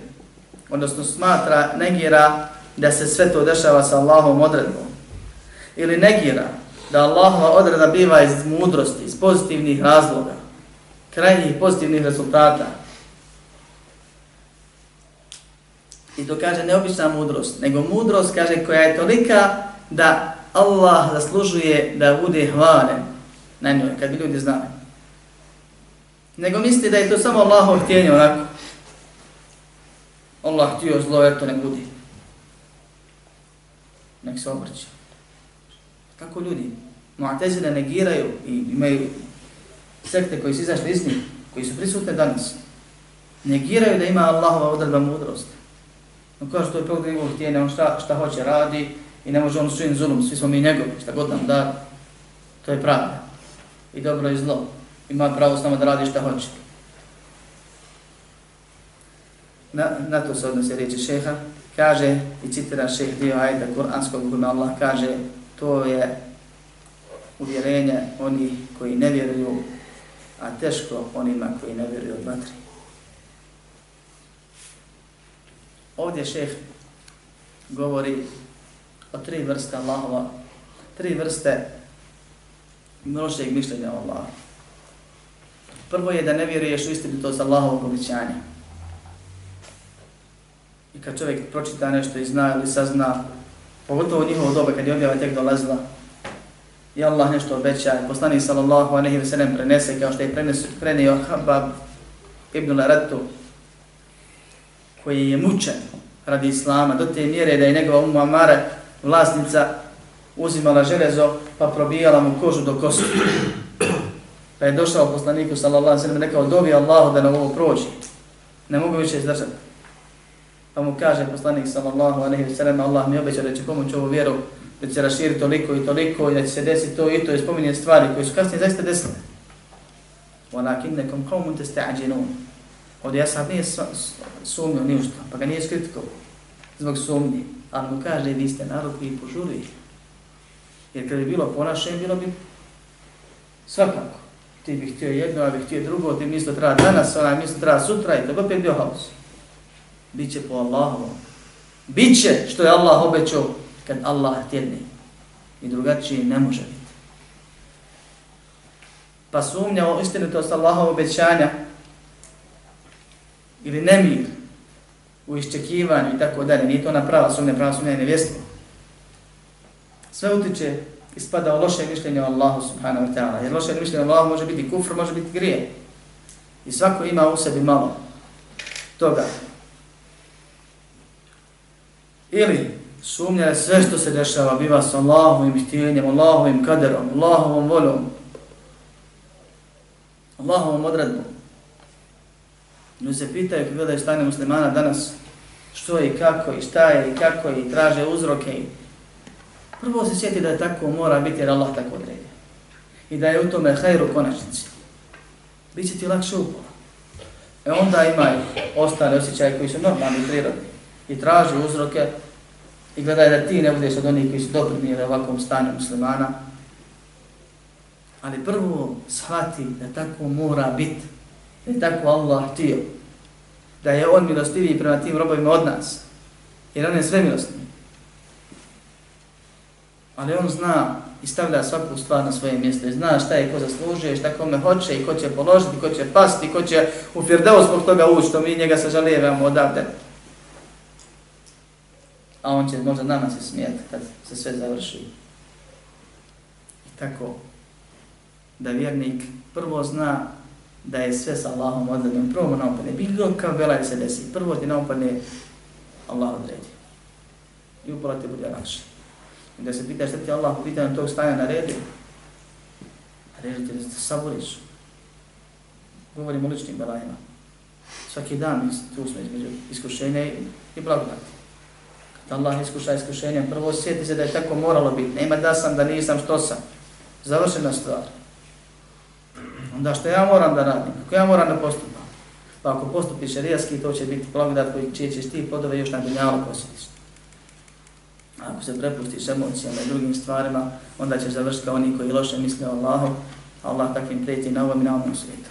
odnosno smatra, negira da se sve to dešava sa Allahom odredbom, ili negira da Allahova odreda biva iz mudrosti, iz pozitivnih razloga, krajnjih pozitivnih rezultata. I to kaže neobična mudrost, nego mudrost kaže koja je tolika da Allah zaslužuje da bude hvalen na njoj, kad bi ljudi znali. Nego misli da je to samo Allahov htjenje onako, Allah htio zlo, eto ne budi. Nek se obrće. Tako ljudi? Mu'tezile negiraju i imaju sekte koji su izašli iz njih, koji su prisutne danas. Negiraju da ima Allahova odredba mudrost. No kao što je prvog njegovog htjenja, on šta, šta hoće radi i ne može on svojim zulum, svi smo mi njegovi, šta god nam da, to je pravda. I dobro i zlo. Ima pravo s nama da radi šta hoće. na, na to se odnose riječi šeha, kaže i citira šeh dio ajda kuranskog u Allah kaže to je uvjerenje oni koji ne vjeruju, a teško onima koji ne vjeruju od vatri. Ovdje šeh govori o tri vrste Allahova, tri vrste mnošeg mišljenja o Allahu. Prvo je da ne vjeruješ u istinitost Allahovog običanja. I kad čovjek pročita nešto i zna ili sazna, pogotovo njihovo doba kad je objava tek dolazila, i Allah nešto obeća, poslanik sallallahu aleyhi ve sellem prenese kao što je prenesu, prenio Habab ibn Laratu, koji je mučen radi Islama, do te mjere da je njegova umma Mare vlasnica, uzimala železo pa probijala mu kožu do kosti. Pa je došao poslaniku sallallahu alejhi ve sellem rekao, dobi Allahu da na ovo prođe. Ne mogu više izdržati. Pa mu kaže poslanik sallallahu alejhi ve sellem Allah mi obeća da će pomoći ovu vjeru, da će raširiti toliko i toliko i da će se desiti to i to i spominje stvari koje su kasnije zaista desile. Walakinnakum qawmun tasta'jilun. Ovdje ja sad nije sumnio ništa, pa ga nije skritiko zbog sumnji. Ali mu kaže, vi ste narod koji požuruje. Jer kad bi bilo po bilo bi svakako. Ti bih htio jedno, a bih htio drugo, ti mislo treba danas, ona mislo treba sutra i to bi opet bio haos. Biće po Allahovom. Biće što je Allah obećao kad Allah tjedne. I drugačije ne može biti. Pa sumnja o istinitost Allahovog obećanja ili nemir u iščekivanju i tako dalje. Nije to ona prava sumnja, prava sumnja je nevjesna. Sve utiče ispada u loše mišljenje o Allahu subhanahu wa ta'ala. Jer loše mišljenje o Allahu može biti kufr, može biti grije. I svako ima u sebi malo toga. Ili sumnja je sve što se dešava biva s Allahovim htjenjem, Allahovim kaderom, Allahovom voljom, Allahovom odredbom. Ne se pitaju kako gledaju stanje muslimana danas, što je i kako i šta je i kako i traže uzroke. Prvo se sjeti da je tako mora biti jer Allah tako odredio. I da je u tome hajru konačnici. Biće ti lakše upola. E onda imaju ostale osjećaje koji su normalni prirodni i traži uzroke i gledaj da ti ne budeš od onih koji su doprinili ovakvom stanju muslimana. Ali prvo shvati da tako mora biti, Ne tako Allah htio, da je on milostiviji prema tim robovima od nas, jer on je sve milostiviji. Ali on zna i stavlja svaku stvar na svoje mjesto i zna šta je ko zaslužuje, šta kome hoće i ko će položiti, ko će pasti, ko će u Firdeo zbog toga ući, to mi njega sažalijevamo odavde a on će možda nama se smijeti kad se sve završi. I tako da vjernik prvo zna da je sve sa Allahom odredom. Prvo mu naopadne, bilo kao velaj se desi. Prvo ti naopadne Allah odredi. I upola ti bude lakše. I da se pitaš šta ti Allah u pitanju tog stanja naredi, a reži ti da se saboriš. Govorim o ličnim belajima. Svaki dan tu smo između iskušenja i blagodati da Allah iskuša iskušenjem. Prvo sjeti se da je tako moralo biti. Nema da sam, da nisam, što sam. Završena stvar. Onda što ja moram da radim? Kako ja moram da postupam? Pa ako postupiš šarijaski, to će biti blagodat koji čije ćeš ti podove još na dunjalu posjetiš. Ako se prepustiš emocijama i drugim stvarima, onda ćeš završiti kao oni koji loše misle o Allahu, a Allah takvim prijeti na ovom i na ovom svijetu.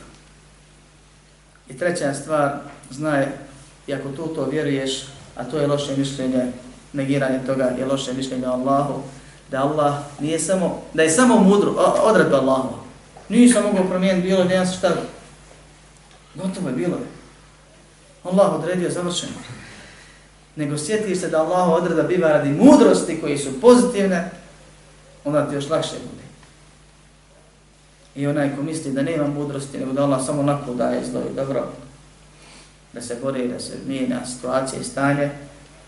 I treća stvar, znaj, i ako tu to vjeruješ, a to je loše mišljenje negiranje toga je loše mišljenje o Allahu, da Allah nije samo, da je samo mudro, odredba Allahu. Nisam mogao promijeniti bilo, nema se šta. Gotovo je bilo. Allah odredio završeno. Nego sjetiš se da Allah odreda biva radi mudrosti koji su pozitivne, onda ti još lakše bude. I onaj ko misli da nema mudrosti, nego da Allah samo lako daje zlo i dobro, da se bori, da se mijenja situacija i stanje,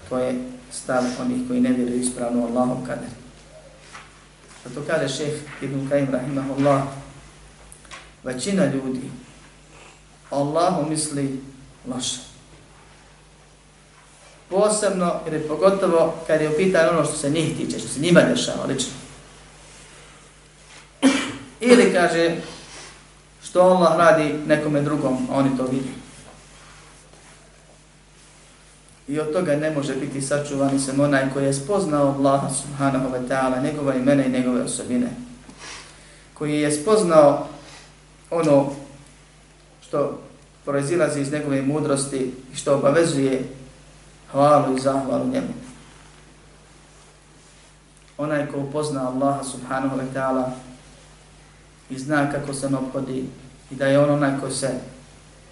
to je stav onih koji ne vjeruju ispravno Allahom kader. Zato kaže šeh Ibn Kajim rahimahullah, većina ljudi Allahu misli loše. Posebno, jer je pogotovo kad je upitan ono što se njih tiče, što se njima dešava, lično. Ili kaže što Allah radi nekome drugom, a oni to vidi. I od toga ne može biti sačuvani sam onaj koji je spoznao Allaha subhanahu wa ta'ala, njegova imena i njegove osobine. Koji je spoznao ono što proizilazi iz njegove mudrosti i što obavezuje hvalu i zahvalu njemu. Onaj ko upozna Allaha subhanahu wa ta'ala i zna kako se ono obhodi i da je on onaj ko se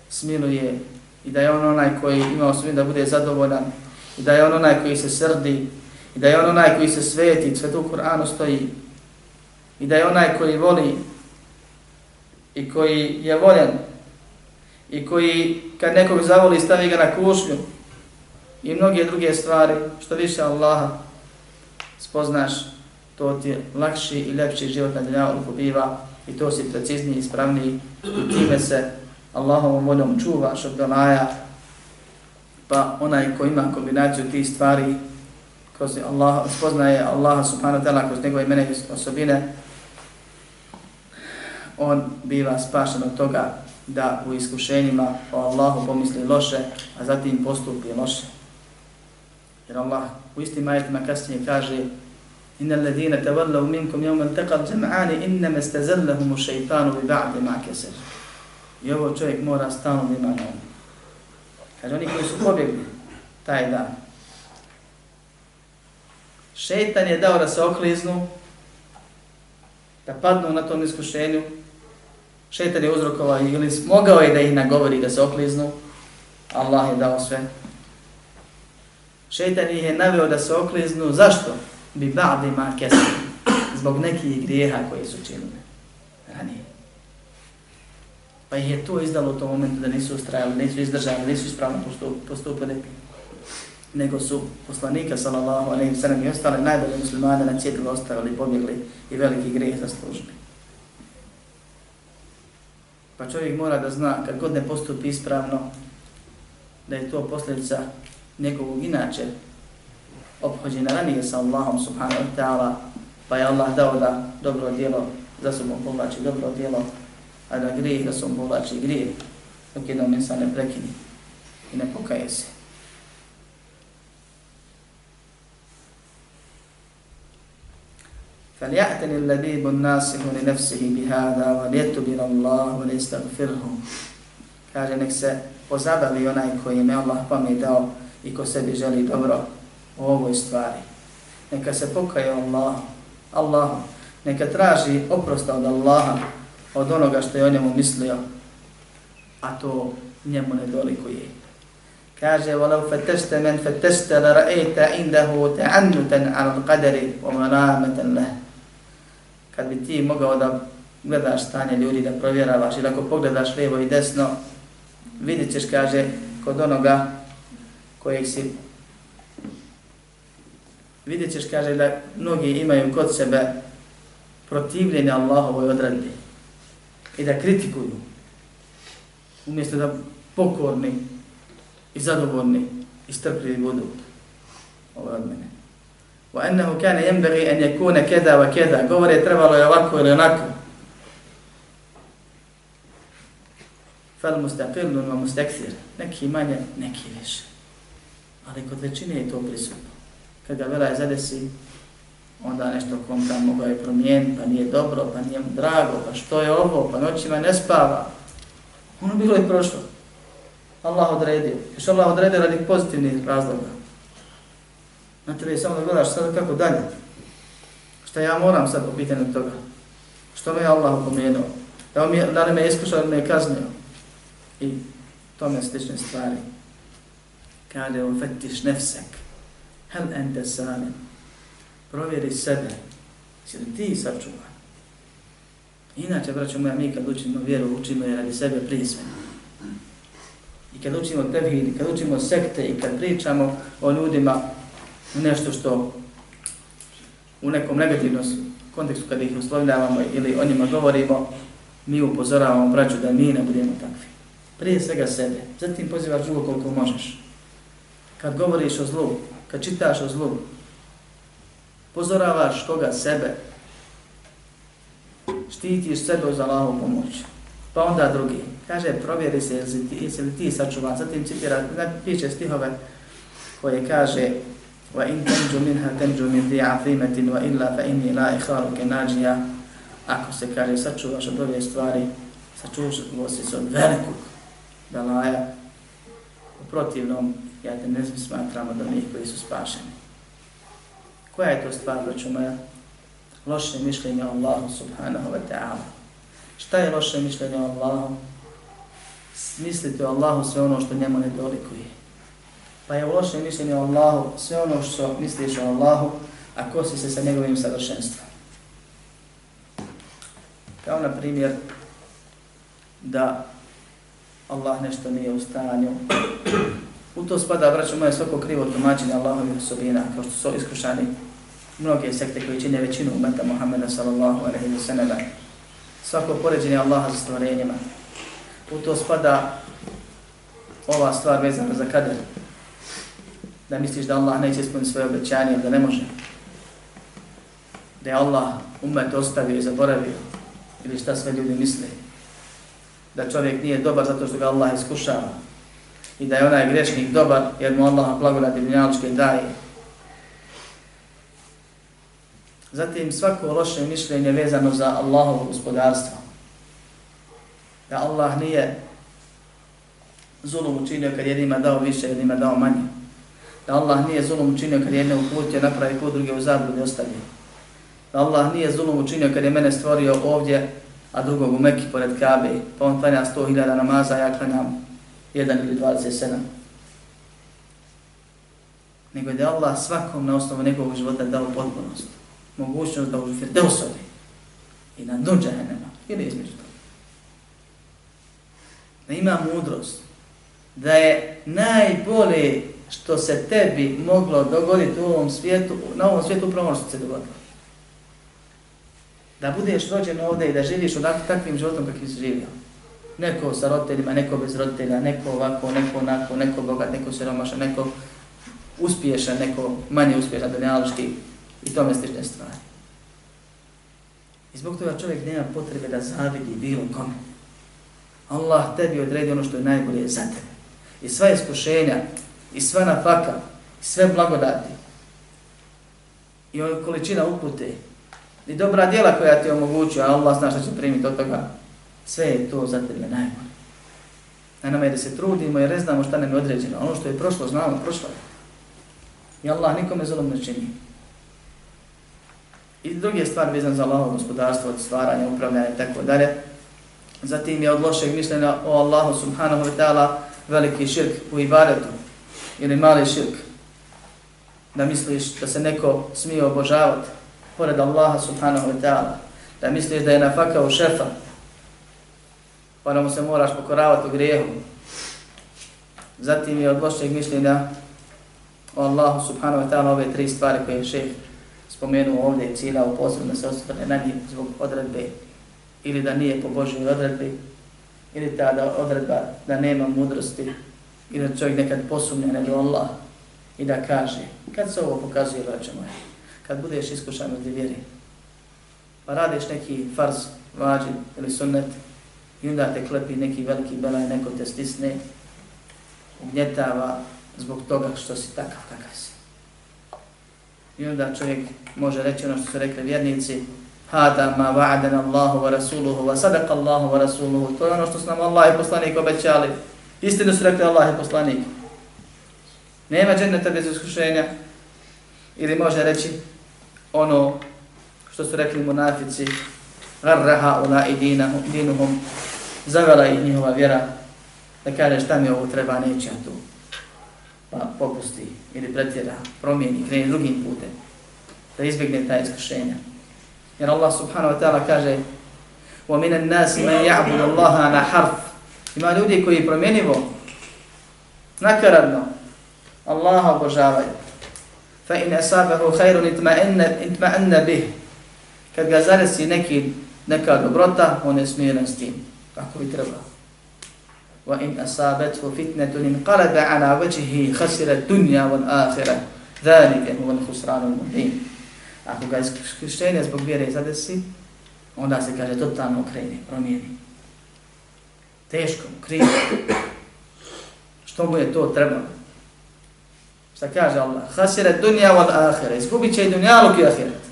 smiluje i da je on onaj koji ima osobin da bude zadovoljan i da je on onaj koji se srdi i da je on onaj koji se sveti, sve to u Kur'anu stoji i da je onaj koji voli i koji je voljen. I koji kad nekog zavoli stavi ga na kušnju. I mnoge druge stvari, što više Allaha spoznaš, to ti je lakši i lepši život na dnjavu biva i to si precizniji i ispravniji. I time se Allahovom voljom čuvaš od belaja, pa onaj ko ima kombinaciju tih stvari, kroz Allah, spoznaje Allaha subhanahu wa ta'ala kroz njegove imene i osobine, on biva spašen od toga da u iskušenjima o Allahu pomisli loše, a zatim postupi loše. Jer Allah u istim ajetima kasnije kaže Inna alladhina tavallaw minkum yawma altaqal jam'ani inna mastazallahum ash-shaytanu bi ba'di ma kasab. I ovo čovjek mora stalno ima na umu. Kaže, oni koji su pobjegli taj dan. Šeitan je dao da se okliznu, da padnu na tom iskušenju. Šetan je uzrokovao Iblis, mogao je da ih nagovori da se okliznu. Allah je dao sve. Šetan ih je naveo da se okliznu. Zašto? Bi ba'di ma kesu. zbog nekih grijeha koji su činili ranije. Pa ih je to izdalo u tom momentu da nisu ustrajali, nisu izdržali, nisu ispravno postupili, nego su poslanika sallallahu alaihi wa sallam i ostale najbolje muslimane na cijetilo ostavili, pobjegli i veliki grijeh zaslužili. Pa čovjek mora da zna kad god ne postupi ispravno, da je to posljedica njegovog inače obhođena ranije sa Allahom subhanahu wa ta'ala, pa je Allah dao da dobro djelo za sobom povlači dobro djelo, a da grije da sobom povlači grije, dok jednom insan ne prekini i ne pokaje se. فليأتن اللبيب الناصح لنفسه بهذا وليتب إلى الله وليستغفره kaže nek se pozabavi onaj koji je Allah pamet dao i ko sebi želi dobro u ovoj stvari. Neka se pokaje Allah, Allah, neka traži oprosta od Allaha, od onoga što je o njemu mislio, a to njemu ne dolikuje. Kaže, وَلَوْ فَتَشْتَ مَنْ فَتَشْتَ لَرَأَيْتَ عِنْدَهُ تَعَنُّتًا عَلَى الْقَدَرِ وَمَرَامَةً لَهُ Kad bi ti mogao da gledaš stanje ljudi, da provjeravaš ili ako pogledaš lijevo i desno, vidjet ćeš, kaže, kod onoga kojeg si vidjet ćeš, kaže, da mnogi imaju kod sebe protivljenje Allahovoj odredbi i da kritikuju umjesto da pokorni i zadovoljni i strpljivi budu ovo od mene. Wa annahu kana yanbaghi an yakuna kada wa kada. Govore trebalo je ovako ili onako. Fal mustaqillun wa mustakthir. Neki manje, neki više. Ali kod većine je to prisutno. Kada vela je zadesi, onda nešto kom tam mogao je promijeniti, pa nije dobro, pa nije mu drago, pa što je ovo, pa noćima ne spava. Ono bilo je prošlo. Allah odredio. Još Allah odredio radi pozitivnih razloga. Na tebe je samo da gledaš sad kako dalje. Šta ja moram sad po pitanju toga? Što me je Allah upomenuo? Da, mi, da li me je iskušao ili me je kaznio? I tome slične stvari. Kada je ufetiš nefsek. Hel ente samim. Provjeri sebe. Si li ti sačuvan? Inače, braćo moja, mi kad učimo vjeru, učimo je radi sebe prisveno. I kad učimo tevhid, kad učimo sekte i kad pričamo o ljudima u nešto što u nekom negativnom kontekstu kada ih uslovljavamo ili o njima govorimo, mi upozoravamo braću da mi ne budemo takvi. Prije svega sebe, zatim pozivaš drugo koliko možeš. Kad govoriš o zlu, kad čitaš o zlu, pozoravaš koga sebe, štitiš sebe uz Allahom pomoć. Pa onda drugi. Kaže, provjeri se, jesi, ti, jesi li ti sačuvan. Zatim citira, piše stihove koje kaže وَإِنْ تَنْجُ مِنْهَا تَنْجُ مِنْ دِي عَفِيمَةٍ وَإِلَّا فَإِنِّي لَا إِخَارُكَ نَاجِيَا Ako se kaže, sačuvaš od ove stvari, sačuvaš se od velikog belaja. U protivnom, ja te ne smatram od onih koji su spašeni. Koja je to stvar, braću moja? Loše mišljenje o Allahu subhanahu wa ta'ala. Šta je loše mišljenje o Allahu? Mislite o Allahu sve ono što njemu ne dolikuje. Pa je u lošem mišljenju o Allahu sve ono što misliš o Allahu, a kosi se sa njegovim savršenstvom. Kao na primjer, da Allah nešto nije u stanju. U to spada, braćo moje, svako krivo tumačenje Allahovih osobina, kao što su iskušani mnoge sekte koji čine većinu umeta Muhammeda sallallahu alaihi wa sallam. Svako poređenje Allaha sa stvorenjima. U to spada ova stvar vezana za kader. Da misliš da Allah neće ispuniti svoje obećanje, da ne može. Da je Allah umet ostavio i zaboravio. Ili šta sve ljudi misle. Da čovjek nije dobar zato što ga Allah iskušava. I da je onaj grešnik dobar jer mu Allah blagodati dunjaličke daje. Zatim svako loše mišljenje vezano za Allahovo gospodarstvo. Da Allah nije zulum učinio kad jednima dao više, jednima dao manje. Da Allah nije zulum učinio kad je jedne uputio napravi put, druge u zabludi ostavio. Da Allah nije zulum učinio kad je mene stvorio ovdje, a drugog u Mekki pored Kabe, pa on klanja 100.000 namaza, a ja klanjam 1 ili 27. Nego je da Allah svakom na osnovu njegovog života dao potpunost mogućnost da u Firdeusovi i na dnu džahenema, ili između toga. Da ima mudrost, da je najbolje što se tebi moglo dogoditi u ovom svijetu, na ovom svijetu upravo ono što se dogodilo. Da budeš rođen ovdje i da živiš odak, takvim životom kakvim si živio. Neko sa roditeljima, neko bez roditelja, neko ovako, neko onako, neko bogat, neko siromašan, neko uspješan, neko manje uspješan, dunjališki i tome slične stvari. I zbog toga čovjek nema potrebe da zavidi bilo kome. Allah tebi odredi ono što je najbolje za tebe. I sva iskušenja, i sva nafaka, i sve blagodati, i ova količina upute, i dobra djela koja ti omogućuje, a Allah zna što će primiti od toga, sve je to za tebe najbolje. Na nama je da se trudimo jer ne znamo šta nam je određeno. Ono što je prošlo, znamo, prošlo je. I Allah nikome zolom ne čini. I druge stvari vezan za Allahovo gospodarstvo, od stvaranja, upravljanja i tako dalje. Zatim je od lošeg mišljenja o Allahu subhanahu wa ta'ala veliki širk u ibadetu ili mali širk. Da misliš da se neko smije obožavati pored Allaha subhanahu wa ta'ala. Da misliš da je nafaka u šefa pa da mu se moraš pokoravati u grijehu. Zatim je od lošeg mišljenja o Allahu subhanahu wa ta'ala ove tri stvari koje je šeh spomenuo ovdje i ciljao posebno da se osvrne na njih zbog odredbe ili da nije po Božoj odredbi ili ta da odredba da nema mudrosti i da čovjek nekad posumnje nego Allah i da kaže kad se ovo pokazuje vraća moja kad budeš iskušan od vjeri pa radiš neki farz vađi ili sunnet i onda te klepi neki veliki belaj neko te stisne ugnjetava zbog toga što si takav kakav si I onda čovjek može reći ono što su rekli vjernici, Hada ma va'adana Allahu wa rasuluhu wa sadaqa Allahu wa rasuluhu. To je ono što su nam Allah i poslanik obećali. Istinu su rekli Allah i poslanik. Nema dženneta bez iskušenja. Ili može reći ono što su rekli munafici, Garraha ula i dinuhum, zavela ih njihova vjera, da kaže šta mi ovo treba, neće tu pa popusti ili pretjera, promijeni, kreni drugim putem, da izbjegne ta iskušenja. Jer Allah subhanahu wa ta'ala kaže وَمِنَ النَّاسِ مَنْ يَعْبُدَ اللَّهَ عَلَى حَرْفِ Ima ljudi koji promjenivo, nakaradno, Allaha obožavaju. Fa in asabahu khairun itma'anna bih. Kad ga zaresi neki neka dobrota, on je smiren s tim, kako bi trebalo. Wa in asabathu fitnatun inqalaba ala wajhihi khasira dunya wal akhirah. Zalika huwa al-khusran al-mubin. Ako ga iskrištenje zbog vjere zadesi, onda se kaže totalno okreni, promijeni. Teško, krivo. Što mu je to trebalo? Šta kaže Allah? Hasire dunja wal ahire. Izgubit će i dunjaluk i ahiret.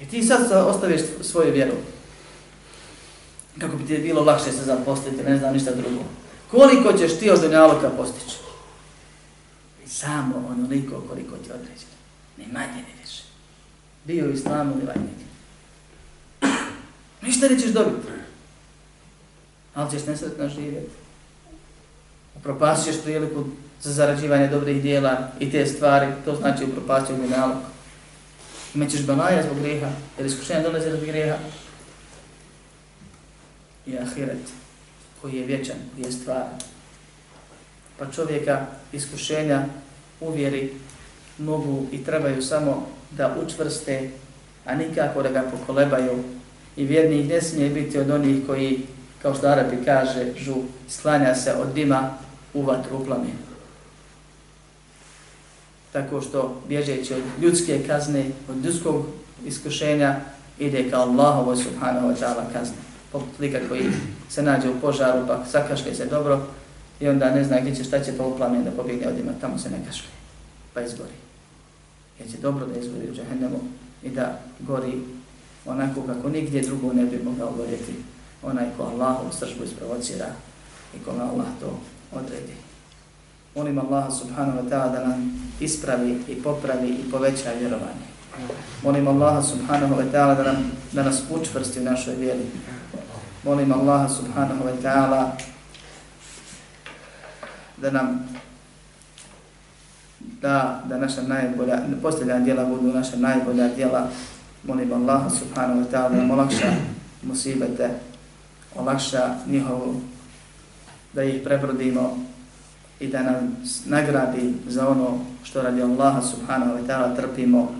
I ti sad ostaviš svoju vjeru kako bi ti bilo lakše se zaposliti, ne znam ništa drugo. Koliko ćeš ti od dunjaluka postići? Samo onoliko koliko ti određeno. Ne manje, ni više. Bio u islamu ili vajnik. Ništa nećeš dobiti. Ali ćeš nesretno živjeti. Upropasiš priliku za zarađivanje dobrih dijela i te stvari, to znači upropasiti mi nalog. Imaćeš balaja zbog grijeha, jer iskušenja dolaze zbog grijeha, i ahiret koji je vječan, koji je stvaran. Pa čovjeka iskušenja uvjeri mogu i trebaju samo da učvrste, a nikako da ga pokolebaju. I vjernik ne smije biti od onih koji, kao što Arabi kaže, žu, slanja se od dima u vatru u Tako što bježeći od ljudske kazne, od ljudskog iskušenja, ide ka Allahovo subhanahu wa ta'ala kazne. Poput lika koji se nađe u požaru, pa sakaške se dobro i onda ne zna gdje će, šta će pa uplamen da pobjegne od dima, tamo se ne kaške, pa izgori. Jer će dobro da izgori u džahennemu i da gori onako kako nigdje drugo ne bi mogao gorjeti onaj ko Allahu sržbu isprovocira i ko Allah to odredi. Molim Allah subhanahu wa ta'ala da nam ispravi i popravi i poveća vjerovanje. Molim Allah subhanahu wa ta'ala da, da nas učvrsti u našoj vjeri molim Allaha subhanahu wa ta'ala da nam da, da naša najbolja, posljednja djela budu naša najbolja djela. Molim Allah subhanahu wa ta'ala da nam olakša musibete, olakša njihovu, da ih prebrodimo i da nam nagradi za ono što radi Allaha subhanahu wa ta'ala trpimo.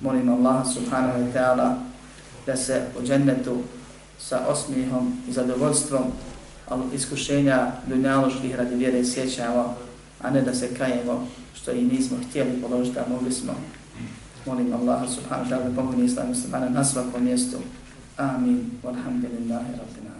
Molim Allaha subhanahu wa ta'ala da se u džennetu sa osmihom i zadovoljstvom iskušenja dunjaloških radi vjere sjećamo, a ne da se kajemo što i nismo htjeli položiti, a mogli smo. Molim Allaha subhanahu wa ta'ala da pomogne islamu na svakom mjestu. Amin. Walhamdulillahi rabbil alamin.